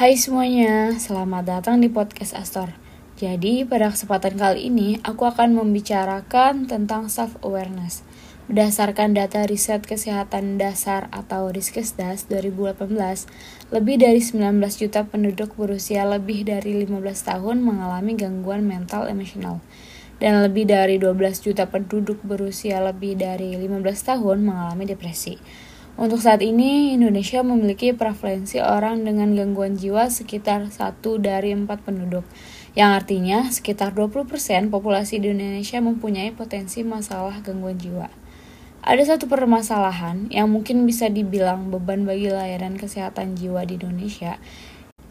Hai semuanya, selamat datang di podcast Astor. Jadi, pada kesempatan kali ini, aku akan membicarakan tentang self-awareness. Berdasarkan data riset kesehatan dasar atau Riskesdas 2018, lebih dari 19 juta penduduk berusia lebih dari 15 tahun mengalami gangguan mental emosional. Dan lebih dari 12 juta penduduk berusia lebih dari 15 tahun mengalami depresi. Untuk saat ini, Indonesia memiliki prevalensi orang dengan gangguan jiwa sekitar satu dari empat penduduk, yang artinya sekitar 20% populasi di Indonesia mempunyai potensi masalah gangguan jiwa. Ada satu permasalahan yang mungkin bisa dibilang beban bagi layanan kesehatan jiwa di Indonesia,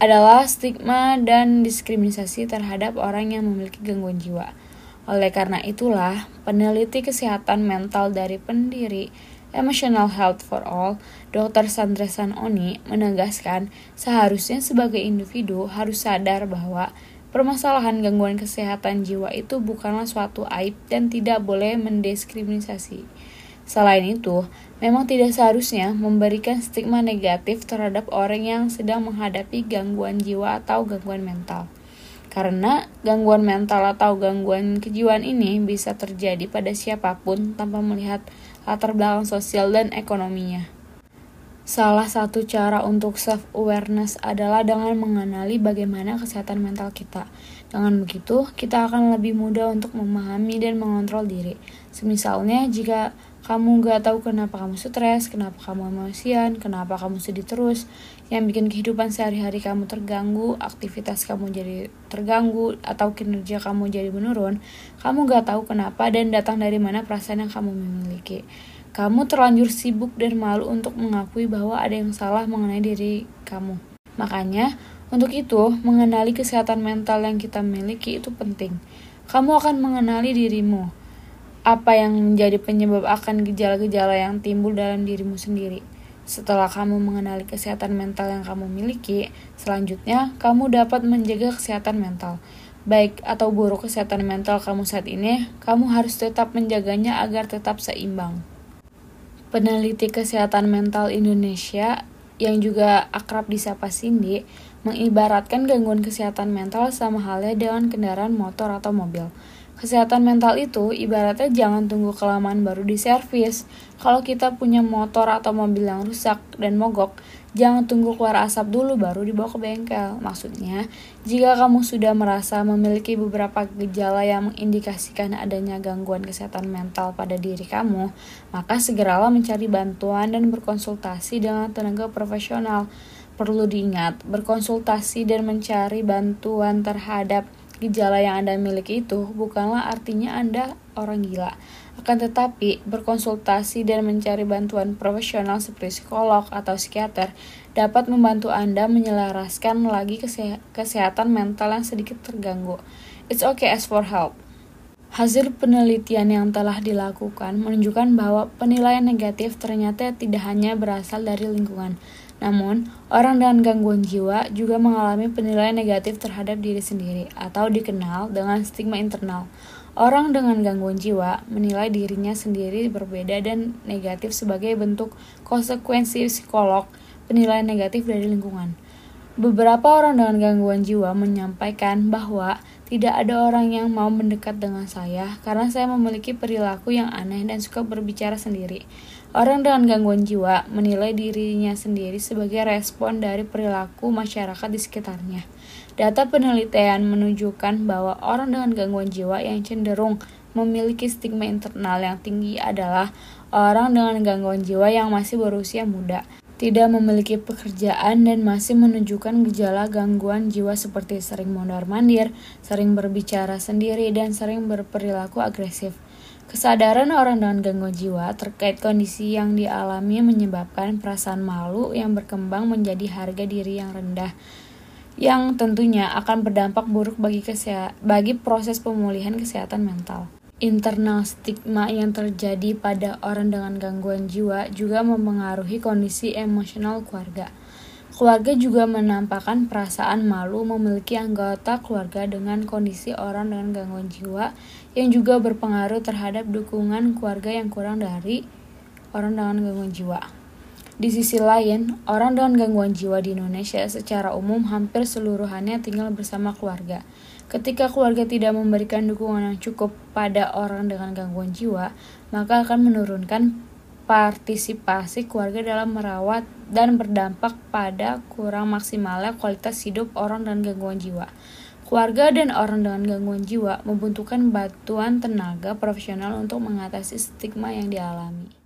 adalah stigma dan diskriminasi terhadap orang yang memiliki gangguan jiwa. Oleh karena itulah, peneliti kesehatan mental dari pendiri Emotional Health for All, Dr. Sandresan Oni menegaskan seharusnya sebagai individu harus sadar bahwa permasalahan gangguan kesehatan jiwa itu bukanlah suatu aib dan tidak boleh mendiskriminasi. Selain itu, memang tidak seharusnya memberikan stigma negatif terhadap orang yang sedang menghadapi gangguan jiwa atau gangguan mental. Karena gangguan mental atau gangguan kejiwaan ini bisa terjadi pada siapa pun tanpa melihat latar belakang sosial dan ekonominya. Salah satu cara untuk self-awareness adalah dengan mengenali bagaimana kesehatan mental kita. Dengan begitu, kita akan lebih mudah untuk memahami dan mengontrol diri. Semisalnya, jika kamu gak tahu kenapa kamu stres, kenapa kamu emosian, kenapa kamu sedih terus, yang bikin kehidupan sehari-hari kamu terganggu, aktivitas kamu jadi terganggu, atau kinerja kamu jadi menurun, kamu gak tahu kenapa dan datang dari mana perasaan yang kamu memiliki. Kamu terlanjur sibuk dan malu untuk mengakui bahwa ada yang salah mengenai diri kamu. Makanya, untuk itu, mengenali kesehatan mental yang kita miliki itu penting. Kamu akan mengenali dirimu, apa yang menjadi penyebab akan gejala-gejala yang timbul dalam dirimu sendiri. Setelah kamu mengenali kesehatan mental yang kamu miliki, selanjutnya kamu dapat menjaga kesehatan mental. Baik atau buruk kesehatan mental kamu saat ini, kamu harus tetap menjaganya agar tetap seimbang. Peneliti kesehatan mental Indonesia yang juga akrab disapa Cindy mengibaratkan gangguan kesehatan mental sama halnya dengan kendaraan motor atau mobil. Kesehatan mental itu ibaratnya jangan tunggu kelamaan baru di servis. Kalau kita punya motor atau mobil yang rusak dan mogok, jangan tunggu keluar asap dulu baru dibawa ke bengkel. Maksudnya, jika kamu sudah merasa memiliki beberapa gejala yang mengindikasikan adanya gangguan kesehatan mental pada diri kamu, maka segeralah mencari bantuan dan berkonsultasi dengan tenaga profesional. Perlu diingat, berkonsultasi dan mencari bantuan terhadap Gejala yang Anda miliki itu bukanlah artinya Anda orang gila. Akan tetapi, berkonsultasi dan mencari bantuan profesional seperti psikolog atau psikiater dapat membantu Anda menyelaraskan lagi kesehatan mental yang sedikit terganggu. It's okay as for help. Hasil penelitian yang telah dilakukan menunjukkan bahwa penilaian negatif ternyata tidak hanya berasal dari lingkungan, namun, orang dengan gangguan jiwa juga mengalami penilaian negatif terhadap diri sendiri atau dikenal dengan stigma internal. Orang dengan gangguan jiwa menilai dirinya sendiri berbeda dan negatif sebagai bentuk konsekuensi psikolog penilaian negatif dari lingkungan. Beberapa orang dengan gangguan jiwa menyampaikan bahwa tidak ada orang yang mau mendekat dengan saya karena saya memiliki perilaku yang aneh dan suka berbicara sendiri. Orang dengan gangguan jiwa menilai dirinya sendiri sebagai respon dari perilaku masyarakat di sekitarnya. Data penelitian menunjukkan bahwa orang dengan gangguan jiwa yang cenderung memiliki stigma internal yang tinggi adalah orang dengan gangguan jiwa yang masih berusia muda tidak memiliki pekerjaan dan masih menunjukkan gejala gangguan jiwa seperti sering mondar-mandir, sering berbicara sendiri, dan sering berperilaku agresif. Kesadaran orang dengan gangguan jiwa terkait kondisi yang dialami menyebabkan perasaan malu yang berkembang menjadi harga diri yang rendah yang tentunya akan berdampak buruk bagi, bagi proses pemulihan kesehatan mental internal stigma yang terjadi pada orang dengan gangguan jiwa juga mempengaruhi kondisi emosional keluarga. Keluarga juga menampakkan perasaan malu memiliki anggota keluarga dengan kondisi orang dengan gangguan jiwa yang juga berpengaruh terhadap dukungan keluarga yang kurang dari orang dengan gangguan jiwa. Di sisi lain, orang dengan gangguan jiwa di Indonesia secara umum hampir seluruhannya tinggal bersama keluarga. Ketika keluarga tidak memberikan dukungan yang cukup pada orang dengan gangguan jiwa, maka akan menurunkan partisipasi keluarga dalam merawat dan berdampak pada kurang maksimalnya kualitas hidup orang dengan gangguan jiwa. Keluarga dan orang dengan gangguan jiwa membutuhkan bantuan tenaga profesional untuk mengatasi stigma yang dialami.